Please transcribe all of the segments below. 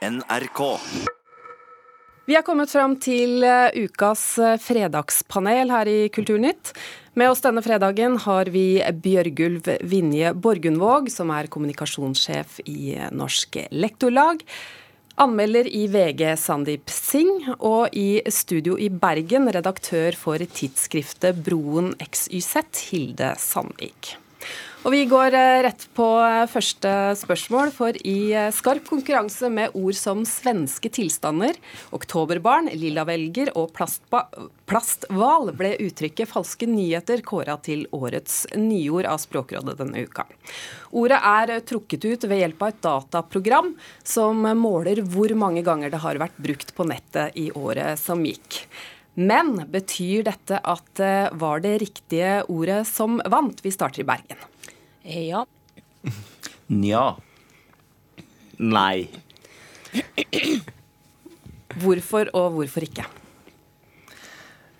NRK. Vi er kommet fram til eh, ukas eh, fredagspanel her i Kulturnytt. Med oss denne fredagen har vi Bjørgulv Vinje Borgundvåg, som er kommunikasjonssjef i eh, Norsk Lektorlag. Anmelder i VG Sandeep Singh, og i studio i Bergen redaktør for tidsskriftet Broen XYZ, Hilde Sandvik. Og Vi går eh, rett på eh, første spørsmål, for i eh, skarp konkurranse med ord som svenske tilstander, oktoberbarn, lilla velger og plasthval ble uttrykket falske nyheter kåra til årets nyord av Språkrådet denne uka. Ordet er trukket ut ved hjelp av et dataprogram som måler hvor mange ganger det har vært brukt på nettet i året som gikk. Men betyr dette at det var det riktige ordet som vant? Vi starter i Bergen. Ja. Nja. Nei. Hvorfor og hvorfor ikke?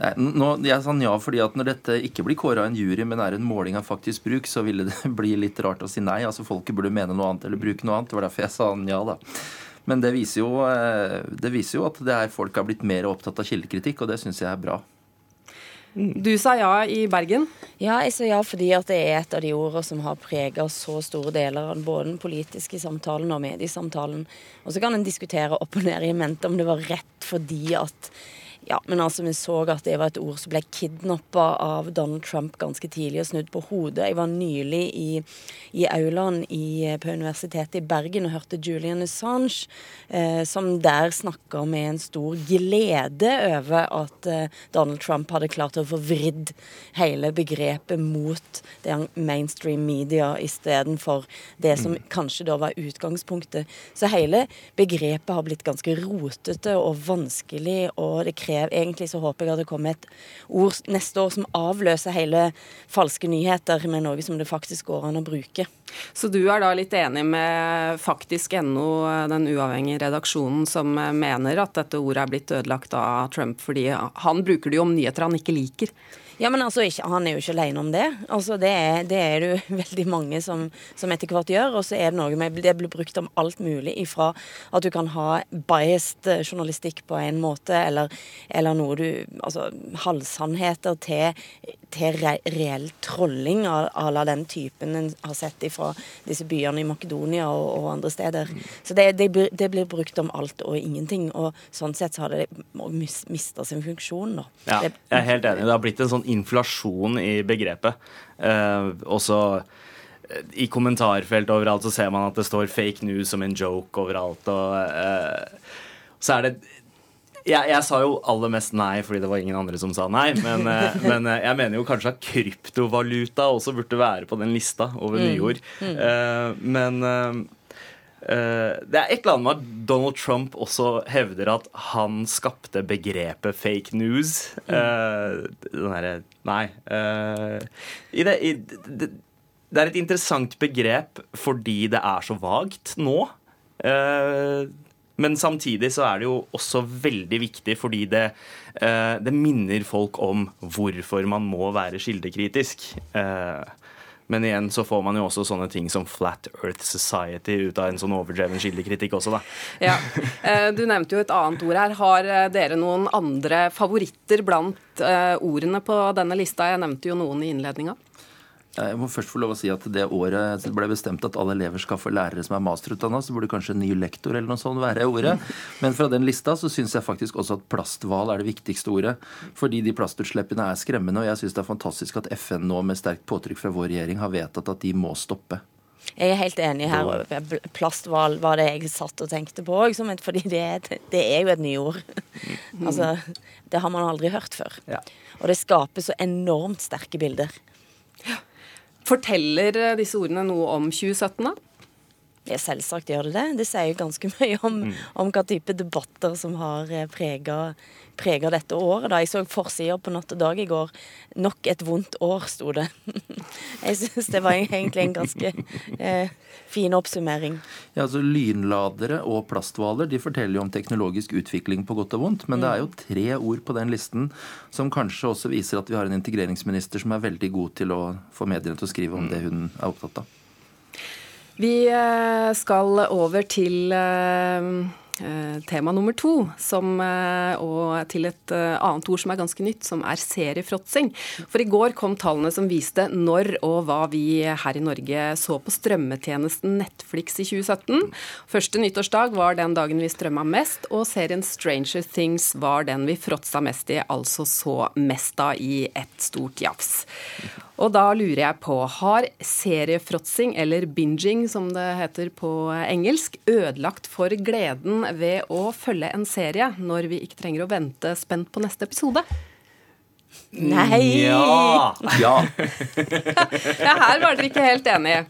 Nei, nå, jeg sa nja fordi at når dette ikke blir kåra en jury, men er en måling av faktisk bruk, så ville det bli litt rart å si nei. Altså Folket burde mene noe annet eller bruke noe annet. Det var derfor jeg sa nja, da. Men det viser, jo, eh, det viser jo at det er folk har blitt mer opptatt av kildekritikk, og det syns jeg er bra. Du sa ja i Bergen? Ja, jeg sa ja fordi at det er et av de ordene som har prega så store deler av både den politiske samtalen og mediesamtalen. Og så kan en diskutere opp og ned i mente om det var rett fordi at ja, men altså vi så at det var et ord som ble kidnappa av Donald Trump ganske tidlig og snudd på hodet. Jeg var nylig i, i aulaen i, på Universitetet i Bergen og hørte Julian Assange, eh, som der snakka med en stor glede over at eh, Donald Trump hadde klart å få vridd hele begrepet mot det mainstream media istedenfor det som mm. kanskje da var utgangspunktet. Så hele begrepet har blitt ganske rotete og vanskelig, og det krever krever Egentlig så håper jeg at det kommer et ord neste år som avløser hele falske nyheter med noe som det faktisk går an å bruke. Så du er da litt enig med faktisk.no, den uavhengige redaksjonen, som mener at dette ordet er blitt ødelagt av Trump fordi han bruker det jo om nyheter han ikke liker? Ja, men altså, ikke, Han er jo ikke alene om det. Altså, Det er det, er det jo veldig mange som, som etter hvert gjør. Og så er det noe med Det blir brukt om alt mulig ifra at du kan ha biased eh, journalistikk på en måte, eller, eller noe du Altså halvsannheter til, til re, reell trolling à la den typen en har sett ifra disse byene i Makedonia og, og andre steder. Så det, det, det, blir brukt om alt og ingenting. Og sånn sett så har det mista sin funksjon, da. Ja, jeg er helt enig. Det har blitt en sånn inflasjon i begrepet. Uh, også uh, i kommentarfelt overalt så ser man at det står 'fake news' som en joke overalt. Og uh, så er det jeg, jeg, sa jo aller mest nei fordi det var ingen andre som sa nei. Men, men jeg mener jo kanskje at kryptovaluta også burde være på den lista over mm. nyord. Mm. men Uh, det er et eller annet med at Donald Trump også hevder at han skapte begrepet fake news. Uh, den derre Nei. Uh, i det, i, det, det, er et interessant begrep fordi det er så vagt nå. men samtidig så er det jo også veldig viktig fordi det, det minner folk om hvorfor man må være kildekritisk. Uh, men igjen så får man jo også sånne ting som Flat Earth Society ut av en sånn overdreven kildekritikk også, da. Ja. Eh, du nevnte jo et annet ord her. Har eh, dere noen andre favoritter blant eh, ordene på denne lista? Jeg nevnte jo noen i innledninga. Jeg må først få lov å si at Det året det ble bestemt at alle elever skal få lærere som er masterutdanna, så burde kanskje en ny lektor eller noe sånt være ordet. Men fra den lista så syns jeg faktisk også at plasthval er det viktigste ordet. Fordi de plastutslippene er skremmende, og jeg syns det er fantastisk at FN nå med sterkt påtrykk fra vår regjering har vedtatt at de må stoppe. Jeg er helt enig her. Plasthval var det jeg satt og tenkte på òg, fordi det er, det er, jo et nyord. altså, det har man aldri hørt før. Ja. Og det skaper så enormt sterke bilder. Ja. Forteller eh, disse ordene noe om 2017, da? Ja, selvsagt gjør det det. Det sier jo ganske mye om, mm. om hva type debatter som har eh, prega preger dette året. Da. Jeg så forsida på Natt og Dag i går. 'Nok et vondt år', sto det. Jeg syns det var egentlig en ganske eh, fin oppsummering. Ja, altså Lynladere og plasthvaler de forteller jo om teknologisk utvikling på godt og vondt. Men det er jo mm. tre ord på den listen som kanskje også viser at vi har en integreringsminister som er veldig god til å få mediene til å skrive om det hun er opptatt av. Vi eh, skal over til eh, eh, tema nummer to, som, og til et annet ord som er ganske nytt, som er seriefråtsing. For i går kom tallene som viste når og hva vi her i Norge så på strømmetjenesten Netflix i 2017. Første nyttårsdag var den dagen vi strømma mest, og serien Stranger Things var den vi fråtsa mest i, altså så mest av i ett stort jafs. Og da lurer jeg på, har seriefråtsing, eller binging som det heter på engelsk, ødelagt for gleden ved å følge en serie når vi ikke trenger å vente spent på neste episode? Nei! Ja! Ja. Ja, her var dere ikke helt enige.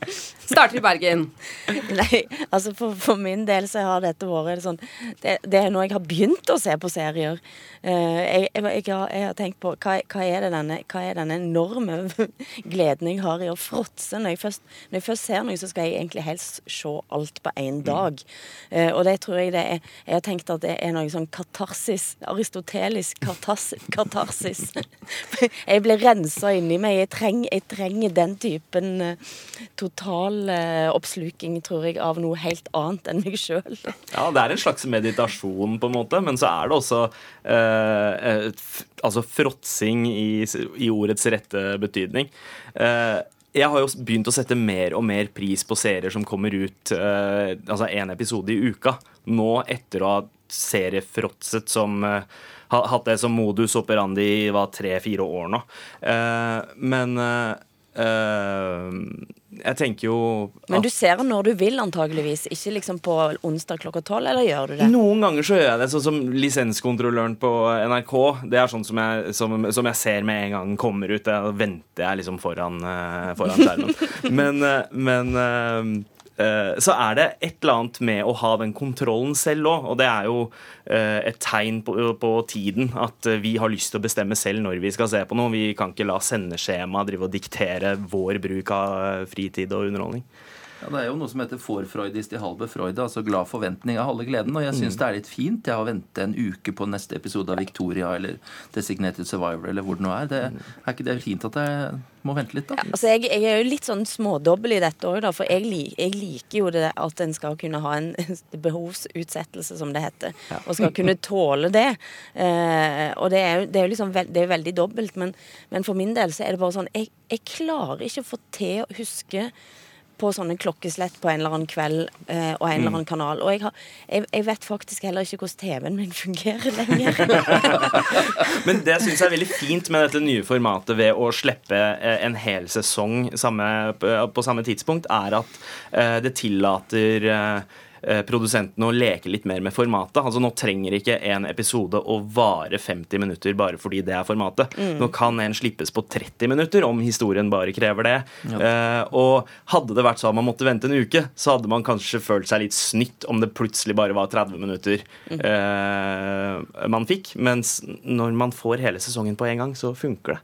Starter i Bergen. Nei, altså for, for min del så har dette vært sånn det, det er noe jeg har begynt å se på serier. Uh, jeg, jeg, jeg, har, jeg har tenkt på hva, hva, er det denne, hva er denne enorme gleden jeg har i å fråtse? Når, jeg først, når jeg først ser noe, så skal jeg egentlig helst se alt på én dag. Uh, og det tror jeg det er Jeg har tenkt at det er noe sånn katarsis. Aristotelisk katarsis. katarsis. Jeg blir rensa inni meg. Jeg, treng, jeg trenger den typen uh, total oppsluking, tror jeg, av noe helt annet enn meg sjøl. Ja, det er en slags meditasjon, på en måte, men så er det også eh, et altså fråtsing i, i ordets rette betydning. Eh, jeg har jo begynt å sette mer og mer pris på serier som kommer ut eh, altså én episode i uka. Nå etter å ha seriefråtset som eh, Hatt det som modus operandi i tre-fire år nå. Eh, men eh, eh, jeg tenker jo Men du ser den når du vil, antageligvis. Ikke liksom på onsdag klokka tolv, eller gjør du det? Noen ganger så gjør jeg det, sånn som lisenskontrolløren på NRK. Det er sånn som jeg, som, som jeg ser med en gang den kommer ut. Da venter jeg liksom foran, eh, foran skjermen. Men, eh, men eh, eh, så er det et eller annet med å ha den kontrollen selv òg, og det er jo eh, et tegn på, på tiden at eh, vi har lyst til å bestemme selv når vi skal se på noe. Vi kan ikke la sendeskjemaet drive og diktere vår bruk av eh, fritid og underholdning. Ja, Det er jo noe som heter forfreudist i halve freude, altså glad forventning av halve gleden. Og jeg syns det er litt fint jeg, å vente en uke på neste episode av Victoria eller Designated Survivor eller hvor det nå er. Det, er ikke det fint at jeg må vente litt, da? Altså, jeg, jeg er jo litt sånn smådobbel i dette òg, for jeg, jeg liker jo det at en skal kunne ha en behovsutsettelse, som det heter. Og skal kunne tåle det. Eh, og det er jo, det er liksom veld, det er veldig dobbelt, men, men for min del så er det bare sånn Jeg, jeg klarer ikke å få til å huske på sånne klokkeslett på en eller annen kveld eh, og en eller annen kanal. Og jeg, har, jeg, jeg vet faktisk heller ikke hvordan TV-en min fungerer lenger. Men det syns jeg er veldig fint med dette nye formatet ved å slippe eh, en hel sesong samme, på samme tidspunkt, er at eh, det tillater eh, eh, produsentene å leke litt mer med formatet. Altså Nå trenger ikke en episode å vare 50 minutter bare fordi det er formatet. Nå kan en slippes på 30 minutter om historien bare krever det. Eh, og hadde det vært sånn man måtte vente en uke, så hadde man kanskje følt seg litt snytt om det plutselig bare var 30 minutter eh, man fikk. Mens når man får hele sesongen på en gang, så funker det.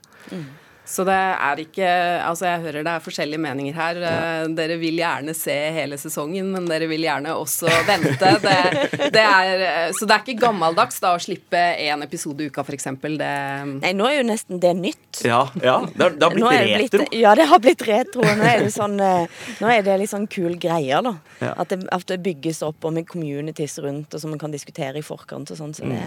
Så det er ikke Altså, jeg hører det er forskjellige meninger her. Ja. Dere vil gjerne se hele sesongen, men dere vil gjerne også vente. Det, det er, eh, så det er ikke gammeldags da å slippe én episode i uka, f.eks. Det Nei, nå er jo nesten det nytt. Ja, ja det, har, det har blitt er det retro. ja, det har blitt retro. Nå er det sånn eh, Nå er det litt sånn kul greier, da. Ja. At, det, at det bygges opp og med communities rundt, og som man kan diskutere i forkant og sånn. Så det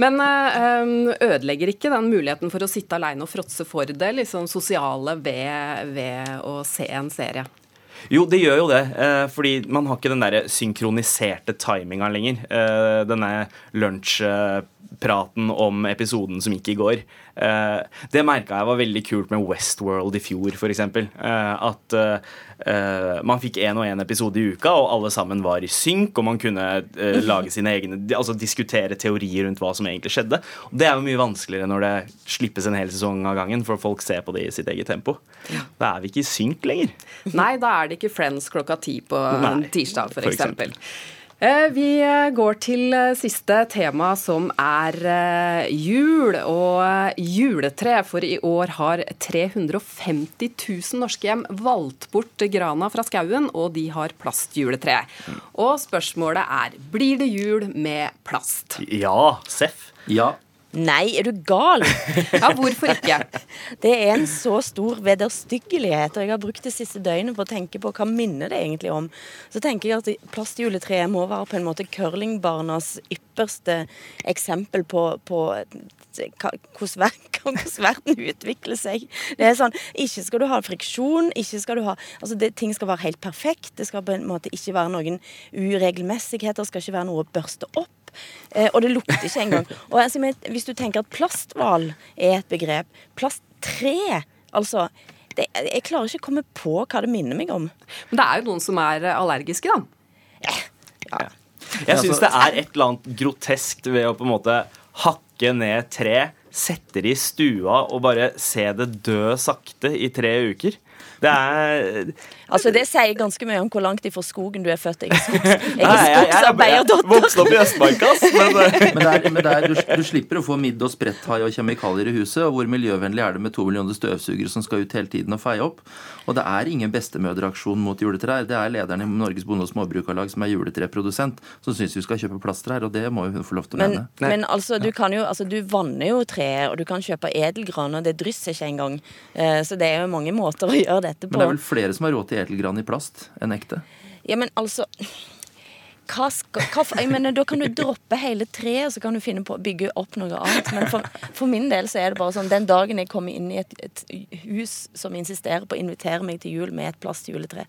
Men eh, ødelegger ikke den muligheten for å sitte aleine og fråtse for det liksom sosiale ved, ved å se en serie? Jo, det gjør jo det. Eh, fordi man har ikke den der synkroniserte timinga lenger. Eh, denne lunsjpraten om episoden som gikk i går. Eh, det merka jeg var veldig kult med Westworld i fjor, f.eks. Eh, at eh, man fikk én og én episode i uka, og alle sammen var i synk, og man kunne uh, lage sine egne Altså diskutere teorier rundt hva som egentlig skjedde. Og det er jo mye vanskeligere når det slippes en hel sesong av gangen, for folk ser på det i sitt eget tempo. Da er vi ikke i synk lenger. Nei, da er det ikke Friends klokka ti på Nei, tirsdag, for eksempel. Vi eh, går til eh, siste tema, som er eh, jul og eh, juletre. For i år har 350 000 norske hjem valgt bort grana fra skauen, og de har plastjuletre. Og spørsmålet er blir det jul med plast? Ja, Seff. Ja. Nei, er du gal? Ja, hvorfor ikke? Det er en så stor vederstyggelighet, og jeg har brukt det siste døgnet på å tenke på hva minner det egentlig om. Så tenker jeg at plastjuletreet må være på en måte curlingbarnas ypperste eksempel på, på hvordan, verden utvikler seg. Det er sånn, Ikke skal du ha friksjon, ikke skal du ha altså det, ting skal være helt perfekt. Det skal på en måte ikke være noen uregelmessigheter, det skal ikke være noe å børste opp. Eh, og det lukter ikke engang. Og altså, hvis du tenker at plasthval er et begrep Plasttre, altså det, Jeg klarer ikke å komme på hva det minner meg om. Men det er jo noen som er allergiske, da. Ja. ja. Jeg syns det er et eller annet groteskt ved å på en måte hakke ned tre, sette det i stua og bare se det dø sakte i tre uker. Det er Altså, Det sier ganske mye om hvor langt ifra skogen du er født. Jeg er, skogs, jeg er skogsarbeiderdatter. Vokste opp i Østmarka, ass. Men, eh. men, det er, men det er, du, du, slipper å få midd og spretthai og kjemikalier i huset. Og hvor miljøvennlig er det med to millioner støvsugere som skal ut hele tiden og feie opp? Og det er ingen bestemødreaksjon mot juletrær. Det er lederen i Norges Bonde- og Småbrukarlag som er juletreprodusent, som syns vi skal kjøpe plasttrær, og det må hun få lov til å men, mene. Men altså, du kan jo, altså, du vanner jo treet, og du kan kjøpe edelgran, og det drysser ikke engang. Eh, så det er jo mange måter å gjøre dette på. Men det er vel flere som har råd til edelgran i plast? enn ekte? Ja, men altså hva skal, hva, jeg mener, Da kan du droppe hele treet, og så kan du finne på å bygge opp noe annet. Men for, for, min del så er det bare sånn den dagen jeg kommer inn i et, et, hus som insisterer på å invitere meg til jul med et plastjuletre,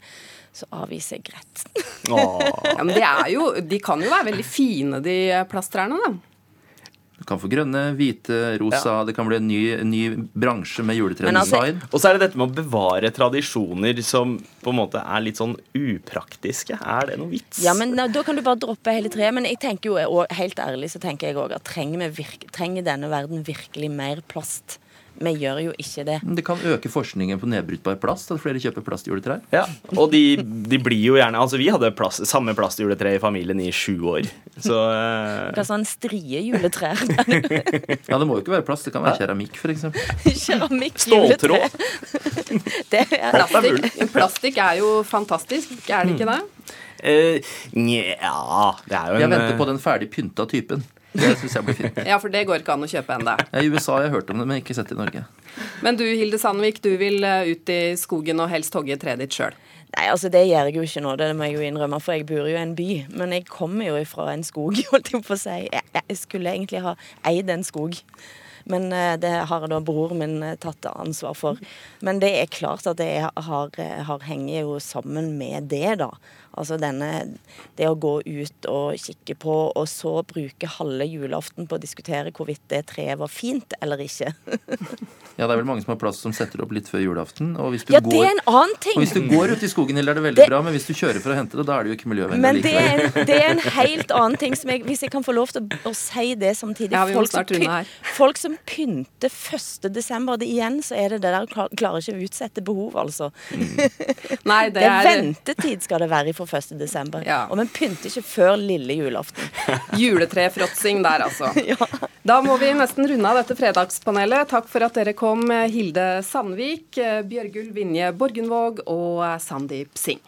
så avviser jeg greit. Ja, men de, er jo, de kan jo være veldig fine, de plasttrærne, da. Du kan få grønne, hvite, rosa. Ja. Det kan bli en ny, ny bransje med juletredesign. Altså, og så er det dette med å bevare tradisjoner som på en måte er litt sånn upraktiske. Er det noe vits? Ja, men Da kan du bare droppe hele treet. Men jeg tenker jo, og helt ærlig så tenker jeg òg at trenger, trenger denne verden virkelig mer plast? Vi gjør jo ikke det. Det kan øke forskningen på nedbrytbar plast, at flere kjøper plastjuletrær. Ja, og de, de, blir jo gjerne Altså, vi hadde plast, samme plastjuletre i familien i sju år, så uh... Hva sånn strie juletrær? ja, det må jo ikke være plast, det kan være keramikk, f.eks. keramikk Ståltråd. plastikk. Plastikk er jo fantastisk, er det ikke det? Uh, Nja Det er jo en Jeg venter på den ferdig pynta typen. Det syns jeg blir fint. Ja, for det går ikke an å kjøpe ennå. I USA har jeg hørt om det, men ikke sett det i Norge. Men du Hilde Sandvik, du vil eh, ut i skogen og helst hogge treet ditt sjøl? Nei, altså det gjør jeg jo ikke nå, det må jeg jo innrømme, for jeg bor jo i en by. Men jeg kommer jo fra en skog, holdt jeg på å si. Jeg, jeg skulle egentlig ha eid en skog. Men eh, det har da bror min eh, tatt ansvar for. Men det er klart at det har, har henger jo sammen med det, da. Altså denne, det å gå ut og kikke på, og så bruke halve julaften på å diskutere hvorvidt det treet var fint eller ikke. ja, det er vel mange som har plass som setter opp litt før julaften. Og hvis du, ja, går, det er en annen ting. Og hvis du går ut i skogen, er det veldig det, bra, men hvis du kjører for å hente det, da er det jo ikke miljøvennlig men det er, en, det er en helt annen ting. Jeg, hvis jeg kan få lov til å, å si det samtidig. Ja, folk, som pynt, folk som pynter 1. desember, det igjen så er det det der klarer ikke å utsette behov, altså. Mm. Nei, det, det er ventetid skal det være for 1. desember. Ja. Og vi pynter ikke før lille julaften. Juletrefråtsing der, altså. ja. Da må vi nesten runde av dette fredagspanelet. Takk for at dere kom, Hilde Sandvik, Bjørgulv Vinje Borgenvåg og Sandeep Singh.